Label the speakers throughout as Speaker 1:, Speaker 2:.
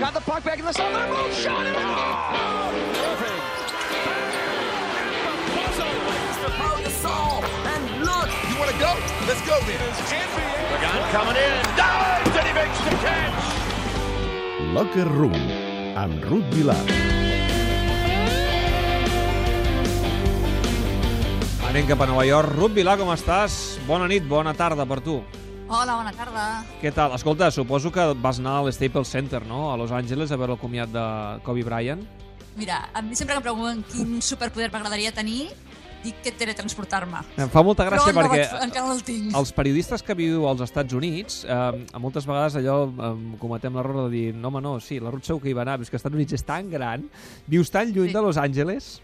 Speaker 1: Got the puck back in the zone. They're both shot it out.
Speaker 2: Saw and look.
Speaker 3: You want to go? Let's go then.
Speaker 1: Pagan coming in. Dives and he makes the catch.
Speaker 4: Locker Room, amb Ruth Vilar.
Speaker 5: Anem cap a Nova York. Ruth Vilà, com estàs? Bona nit, bona tarda per tu.
Speaker 6: Hola, bona tarda.
Speaker 5: Què tal? Escolta, suposo que vas anar al Staples Center, no?, a Los Angeles a veure el comiat de Kobe Bryant.
Speaker 6: Mira, a mi sempre que em pregunten quin superpoder m'agradaria tenir, dic que teletransportar-me.
Speaker 5: Em fa molta gràcia
Speaker 6: Però no
Speaker 5: perquè
Speaker 6: vaig, encara no el tinc.
Speaker 5: els periodistes que viu als Estats Units, eh, moltes vegades allò eh, cometem l'error de dir no, home, no, sí, la Ruth segur que hi va anar, però és que als Estats Units és tan gran, vius tan lluny
Speaker 6: Sí.
Speaker 5: de Los Angeles...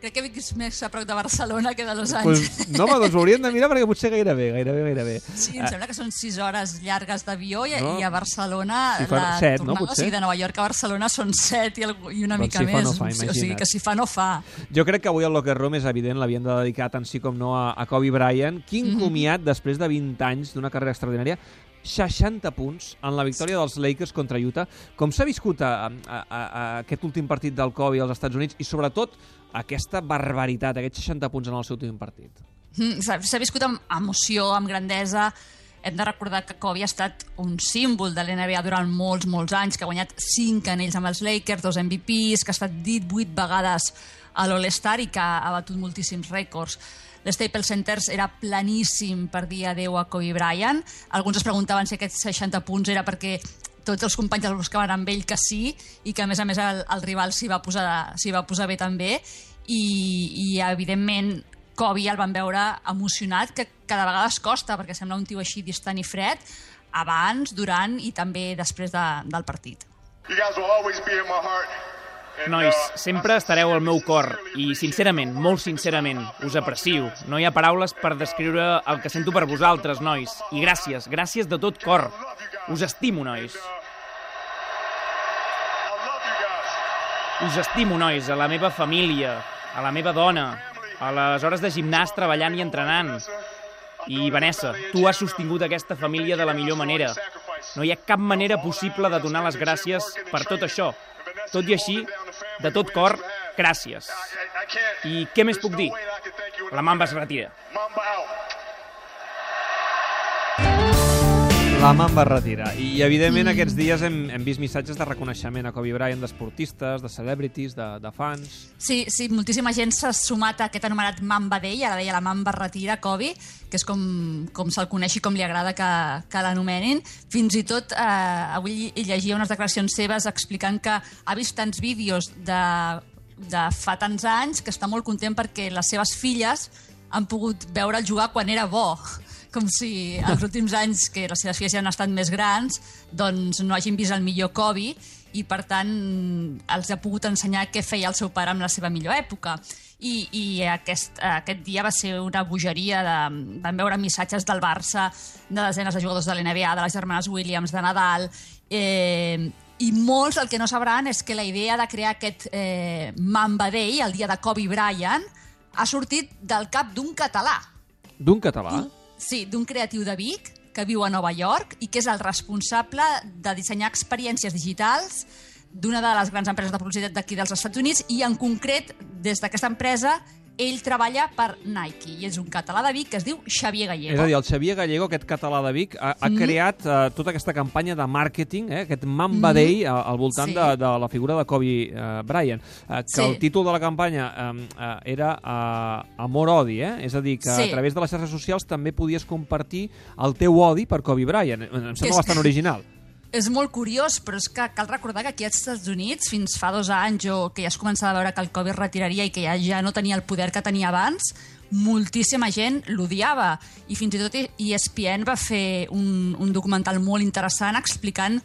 Speaker 6: Crec que visc més a prop de Barcelona que de Los
Speaker 5: Pues,
Speaker 6: Angeles.
Speaker 5: no, home, doncs ho hauríem de mirar perquè potser gairebé, gairebé, gairebé.
Speaker 6: Sí, em sembla que són 6 hores llargues d'avió i,
Speaker 5: No.
Speaker 6: i a Barcelona
Speaker 5: Si
Speaker 6: la
Speaker 5: set, no,
Speaker 6: tornada,
Speaker 5: potser?
Speaker 6: o sigui, de Nova York a Barcelona són 7 i, i una
Speaker 5: Doncs
Speaker 6: mica
Speaker 5: si
Speaker 6: més.
Speaker 5: no fa,
Speaker 6: o sigui, que si fa no fa.
Speaker 5: Jo crec que avui al Locker Room és evident, l'havien de dedicar tant sí com no a, a Kobe Bryant. Quin
Speaker 6: Mhm.
Speaker 5: comiat després de 20 anys d'una carrera extraordinària 60 punts en la victòria dels Lakers contra Utah. Com s'ha viscut a, a, a, a aquest últim partit del Kobe als Estats Units i sobretot aquesta barbaritat, aquests 60 punts en el seu últim partit?
Speaker 6: Mm, S'ha viscut amb emoció, amb grandesa. Hem de recordar que Kobe ha estat un símbol de l'NBA durant molts, molts anys, que ha guanyat 5 anells amb els Lakers, dos MVPs, que ha estat 18 vegades a l'All-Star i que ha batut moltíssims rècords. L'Staples Center era planíssim per dir adeu a Kobe Bryant. Alguns es preguntaven si aquests 60 punts era perquè tots els companys el buscaven amb ell que sí i que a més a més el, el rival s'hi va, posar, s'hi va posar bé també i, i evidentment Kobe el van veure emocionat que cada vegada es costa perquè sembla un tio així distant i fred abans, durant i també després de, del partit.
Speaker 7: Nois,
Speaker 8: uh,
Speaker 7: sempre estareu al meu cor i, sincerament, molt sincerament, us aprecio. No hi ha paraules per descriure el que sento per vosaltres, nois. I gràcies, gràcies de tot cor. Us estimo, nois.
Speaker 8: I love you guys.
Speaker 7: Us estimo, nois, a la meva família, a la meva dona, a les hores de gimnàs treballant i entrenant. I, Vanessa, tu has sostingut aquesta família de la millor manera. No hi ha cap manera possible de donar les gràcies per tot això. Tot i així, de tot cor, gràcies.
Speaker 8: I,
Speaker 7: què més puc dir? La mamba es retira.
Speaker 5: La Mamba es retira. I, evidentment, aquests dies hem, hem vist missatges de reconeixement a Kobe Bryant d'esportistes, de celebrities, de, de fans...
Speaker 6: Sí, sí, moltíssima gent s'ha sumat a aquest anomenat Mamba Day, ara deia la Mamba retira, Kobe, que és com, com se'l coneix i com li agrada que, que l'anomenin. Fins i tot eh, avui llegia unes declaracions seves explicant que ha vist tants vídeos de, de fa tants anys que està molt content perquè les seves filles han pogut veure'l jugar quan era bo com si els últims anys que les seves filles ja han estat més grans doncs no hagin vist el millor Kobe i per tant els ha pogut ensenyar què feia el seu pare amb la seva millor època. I, i aquest, aquest dia va ser una bogeria de, vam veure missatges del Barça de desenes de jugadors de l'NBA, de les germanes Williams, de Nadal eh, i molts el que no sabran és que la idea de crear aquest eh, Mamba Day, el dia de Kobe Bryant ha sortit del cap d'un català.
Speaker 5: D'un català?
Speaker 6: Sí, d'un creatiu de Vic que viu a Nova York i que és el responsable de dissenyar experiències digitals d'una de les grans empreses de publicitat d'aquí dels Estats Units i en concret des d'aquesta empresa ell treballa per Nike i és un català de Vic que es diu Xavier Gallego.
Speaker 5: És a dir, el Xavier Gallego, aquest català de Vic, ha, ha
Speaker 6: Mm.
Speaker 5: creat uh, tota aquesta campanya de màrqueting, eh, aquest Mamba
Speaker 6: Mhm.
Speaker 5: Day, uh, al voltant
Speaker 6: Sí.
Speaker 5: de, de la figura de Kobe uh, Bryant. Uh, que
Speaker 6: Sí.
Speaker 5: el títol de la campanya um, uh, era uh, Amor-Odi, eh? és a dir, que
Speaker 6: Sí.
Speaker 5: a través de les xarxes socials també podies compartir el teu odi per Kobe Bryant. Em sembla
Speaker 6: És-
Speaker 5: bastant original.
Speaker 6: És molt curiós, però és que cal recordar que aquí als Estats Units, fins fa dos anys, o que ja es començava a veure que el Covid retiraria i que ja, ja no tenia el poder que tenia abans, moltíssima gent l'odiava. I fins i tot ESPN va fer un, un documental molt interessant explicant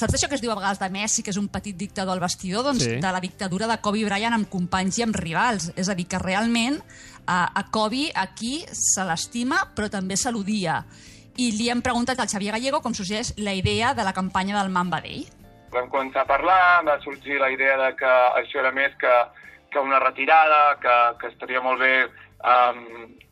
Speaker 6: Saps això que es diu a vegades de Messi, que és un petit dictador al vestidor? Doncs
Speaker 5: Sí.
Speaker 6: de la dictadura de Kobe Bryant amb companys i amb rivals. És a dir, que realment a, a Kobe aquí se l'estima, però també se l'odia. I li hem preguntat al Xavier Gallego com sorgeix la idea de la campanya del Mamba Day.
Speaker 9: Vam començar a parlar, va sorgir la idea de que això era més que, que una retirada, que, que estaria molt bé um,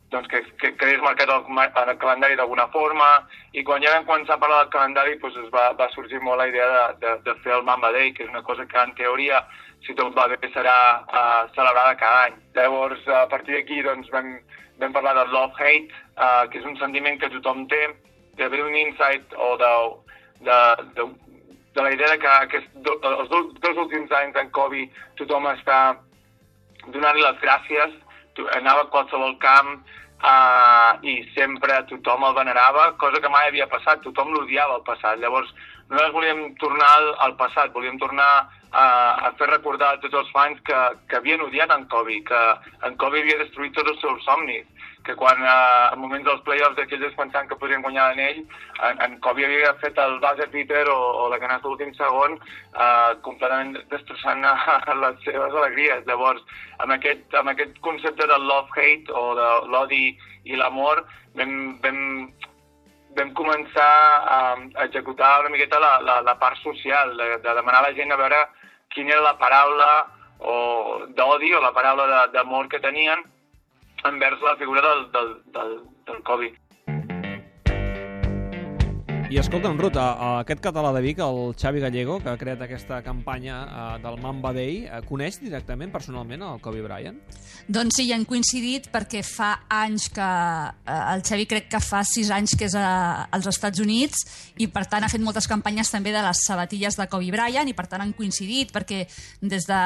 Speaker 9: doncs que, que quedés marcat el, el calendari d'alguna forma, i quan ja vam començar a parlar del calendari doncs es va, va sorgir molt la idea de, de, de fer el Mamba Day, que és una cosa que en teoria, si tot va bé, serà uh, celebrada cada any. Llavors, a partir d'aquí doncs, vam, vam parlar del love-hate, uh, que és un sentiment que tothom té, d'haver un insight o de, de, de, de la idea de que aquest, do, els dos, dos últims anys en Covid tothom està donant-li les gràcies, anava a qualsevol camp uh, i sempre tothom el venerava, cosa que mai havia passat, tothom l'odiava al passat. Llavors, nosaltres volíem tornar al, al passat, volíem tornar a, a fer recordar a tots els fans que, que havien odiat en Kobe, que en Kobe havia destruït tots els seus somnis, que quan eh, en moments dels playoffs es pensaven que podrien guanyar l'anell, en, en Kobe havia fet el buzzer beater o, o la canasta d'últim segon eh, completament destrossant les seves alegries. Llavors, amb aquest, amb aquest concepte del love-hate o de l'odi i l'amor vam, vam, vam començar a, executar una miqueta la, la, la part social, de, de demanar a la gent a veure quina era la paraula o d'odi o la paraula d'amor que tenien envers la figura del, del, del, del Kobe.
Speaker 5: I escolta'm, Ruth, a, a aquest català de Vic, el Xavi Gallego, que ha creat aquesta campanya uh, del Mamba Day, uh, coneix directament, personalment, el Kobe Bryant?
Speaker 6: Doncs sí, han coincidit perquè fa anys que... Eh, el Xavi crec que fa sis anys que és a, als Estats Units i per tant ha fet moltes campanyes també de les sabatilles de Kobe Bryant i per tant han coincidit perquè des, de,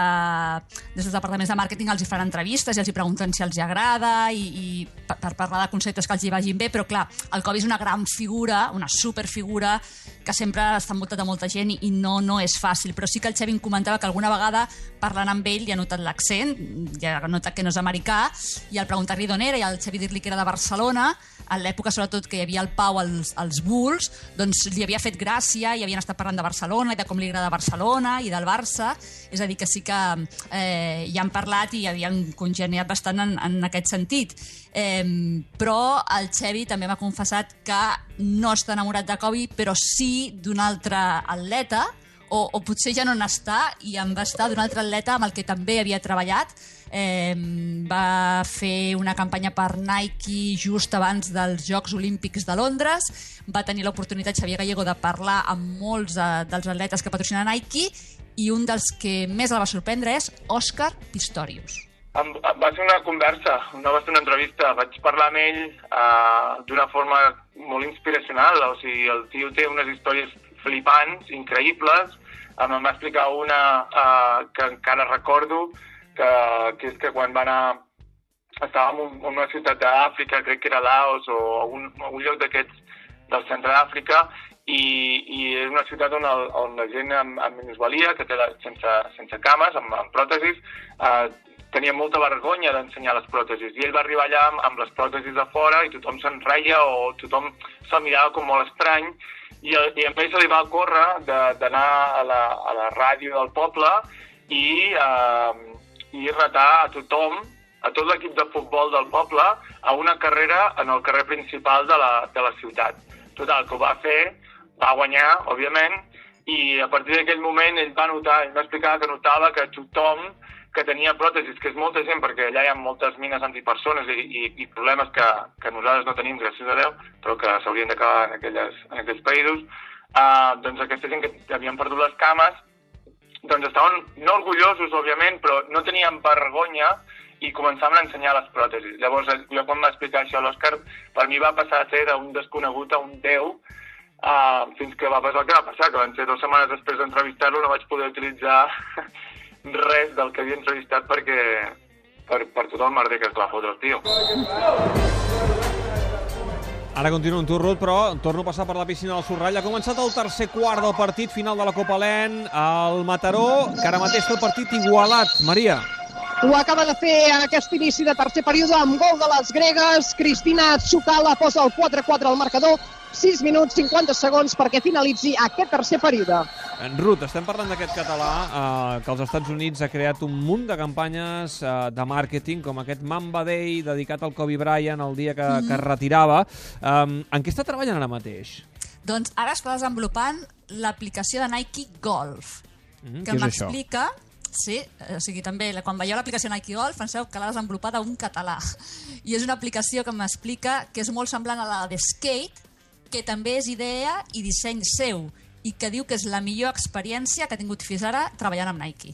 Speaker 6: des dels departaments de màrqueting els hi fan entrevistes i els hi pregunten si els hi agrada i, i per, per parlar de conceptes que els hi vagin bé, però clar, el Kobe és una gran figura, una superfigura que sempre està envoltat de molta gent i, no, no és fàcil, però sí que el Xavi em comentava que alguna vegada parlant amb ell li ha notat l'accent, ja ha notat que no és americà, i al preguntar-li d'on era i al Xavi dir-li que era de Barcelona, en l'època sobretot que hi havia el Pau als, als Bulls, doncs li havia fet gràcia i havien estat parlant de Barcelona i de com li agrada Barcelona i del Barça, és a dir, que sí que eh, hi han parlat i havien congeniat bastant en, en aquest sentit. Eh, però el Xevi també m'ha confessat que no està enamorat de Kobe, però sí d'un altre atleta, o, o potser ja no n'està i en va estar d'un altre atleta amb el que també havia treballat. Eh, va fer una campanya per Nike just abans dels Jocs Olímpics de Londres. Va tenir l'oportunitat, Xavier Gallego, de parlar amb molts eh, dels atletes que patrocina Nike i un dels que més el va sorprendre és Òscar Pistorius.
Speaker 9: Va ser una conversa, no va ser una entrevista. Vaig parlar amb ell uh, d'una forma molt inspiracional. O sigui, el tio té unes històries flipants, increïbles. Em va explicar una uh, que encara recordo, que, que és que quan va anar... Estàvem en en una ciutat d'Àfrica, crec que era Laos, o algun, algun lloc d'aquests del centre d'Àfrica, i, i és una ciutat on, el, on la gent amb, amb minusvalia, que té la, sense, sense cames, amb, amb pròtesis, eh, tenia molta vergonya d'ensenyar les pròtesis. I ell va arribar allà amb, amb les pròtesis a fora i tothom se'n reia o tothom se'l mirava com molt estrany. I, i a ell se li va córrer de- d'anar a, la, a la ràdio del poble i, eh, i retar a tothom, a tot l'equip de futbol del poble, a una carrera en el carrer principal de la, de la ciutat. Total, que ho va fer, va guanyar, òbviament, i a partir d'aquell moment ell va notar, ell va explicar que notava que tothom que tenia pròtesis, que és molta gent, perquè allà hi ha moltes mines antipersones i, i, i problemes que, que nosaltres no tenim, gràcies a Déu, però que s'haurien d'acabar en, aquelles, en aquells països, uh, doncs aquesta gent que havien perdut les cames, doncs estaven no orgullosos, òbviament, però no tenien vergonya i començaven a ensenyar les pròtesis. Llavors, jo quan va explicar això a l'Òscar, per mi va passar a ser d'un desconegut a un déu, uh, fins que va passar el que va passar, que van ser dues setmanes després d'entrevistar-lo no vaig poder utilitzar res del que havia entrevistat perquè per, per tot el merder que es va fotre el tio.
Speaker 5: Ara continuo amb tu, Ruth, però torno a passar per la piscina del Sorrall. Ha començat el tercer quart del partit final de la Copa Len. El Mataró, que ara mateix té el partit igualat. Maria.
Speaker 10: Ho acaba de fer en aquest inici de tercer període amb gol de les gregues. Cristina Tsukala posa el 4-4 al marcador. 6 minuts 50 segons perquè finalitzi aquest tercer període.
Speaker 5: En Ruth, estem parlant d'aquest català eh, que als Estats Units ha creat un munt de campanyes eh, de màrqueting, com aquest Mamba Day dedicat al Kobe Bryant el dia que,
Speaker 6: Mhm.
Speaker 5: que es retirava. Um, en què està treballant ara mateix?
Speaker 6: Doncs ara està desenvolupant l'aplicació de Nike Golf,
Speaker 5: Mm,
Speaker 6: que
Speaker 5: és això?
Speaker 6: m'explica Sí, o sigui, també, quan veieu l'aplicació Nike Golf, penseu que l'ha desenvolupada un català. I és una aplicació que m'explica que és molt semblant a la de Skate, que també és idea i disseny seu, i que diu que és la millor experiència que ha tingut fins ara treballant amb Nike.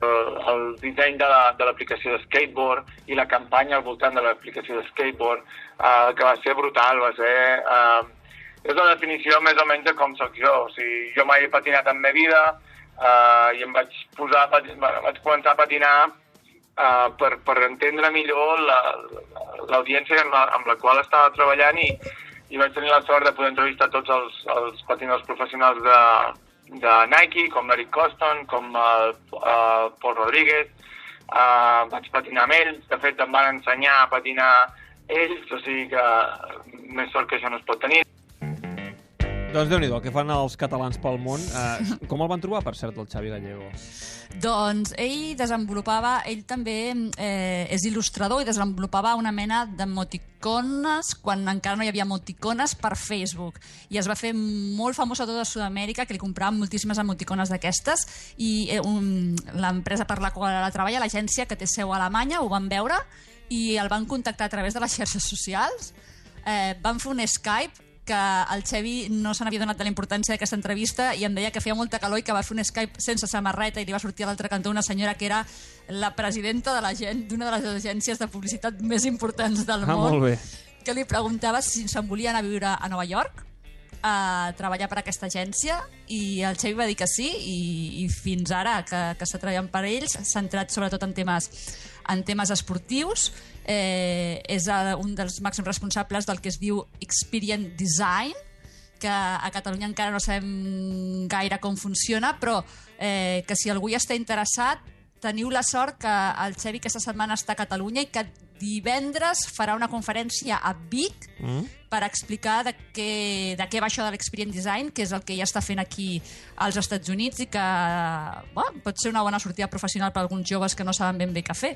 Speaker 9: el, el disseny de la- de l'aplicació de skateboard i la campanya al voltant de l'aplicació de skateboard, eh, que va ser brutal, va ser... Eh, és la definició més o menys de com sóc jo. O sigui, jo mai he patinat en la meva vida eh, i em vaig posar, vaig començar a patinar eh, per, per entendre millor la- l'audiència amb, la, amb la qual estava treballant i, i vaig tenir la sort de poder entrevistar tots els, els patinadors professionals de, de Nike, com Eric Coston, com el uh, Paul Rodríguez. Uh, vaig patinar amb ells, de fet em van ensenyar a patinar ells, o sigui que més sort que això no es pot tenir.
Speaker 5: Doncs déu nhi el que fan els catalans pel món. Eh, com el van trobar, per cert, el Xavi Gallego?
Speaker 6: Doncs ell desenvolupava, ell també eh, és il·lustrador i desenvolupava una mena d'emoticones quan encara no hi havia emoticones per Facebook i es va fer molt famós a tota Sud-amèrica que li compraven moltíssimes emoticones d'aquestes i eh, l'empresa per la qual ara treballa, l'agència que té seu a Alemanya, ho van veure i el van contactar a través de les xarxes socials eh, van fer un Skype que el Xevi no se n'havia donat de la importància d'aquesta entrevista i em deia que feia molta calor i que va fer un Skype sense samarreta i li va sortir a l'altre cantó una senyora que era la presidenta de la gent d'una de les agències de publicitat més importants del
Speaker 5: Ah,
Speaker 6: món
Speaker 5: molt bé.
Speaker 6: que li preguntava si se'n volia anar a viure a Nova York a treballar per aquesta agència i el Xavi va dir que sí i, i fins ara que, que està treballant per ells centrat sobretot en temes en temes esportius eh, és eh, un dels màxims responsables del que es diu Experience Design que a Catalunya encara no sabem gaire com funciona, però eh, que si algú hi està interessat, teniu la sort que el Xevi aquesta setmana està a Catalunya i que divendres farà una conferència a Vic
Speaker 5: Mm?
Speaker 6: Per explicar de què, de què va això de l'Experience Design, que és el que ja està fent aquí als Estats Units i que bueno, pot ser una bona sortida professional per a alguns joves que no saben ben bé què fer.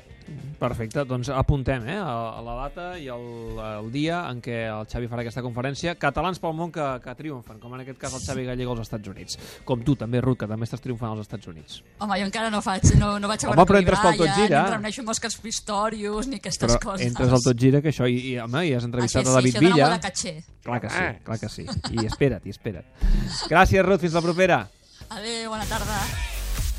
Speaker 5: Perfecte, doncs apuntem eh, a a la data i el, el dia en què el Xavi farà aquesta conferència. Catalans pel món que, que triomfen, com en aquest cas el Xavi Gallego als Estats Units. Com tu també, Ruth, que també estàs triomfant als Estats Units.
Speaker 6: Home, jo encara no faig, no, no vaig a
Speaker 5: Home, però entres pel Tot Gira.
Speaker 6: ni em reuneixo amb Pistorius ni aquestes
Speaker 5: Però
Speaker 6: coses.
Speaker 5: entres al Tot Gira, que això... I, i, home, i has entrevistat
Speaker 6: Ah, sí,
Speaker 5: a David
Speaker 6: sí, això dona
Speaker 5: Villa.
Speaker 6: Caché.
Speaker 5: Clar que sí, clar que sí. I espera't, i espera't. Gràcies, Ruth, fins la propera.
Speaker 6: Adéu, bona tarda.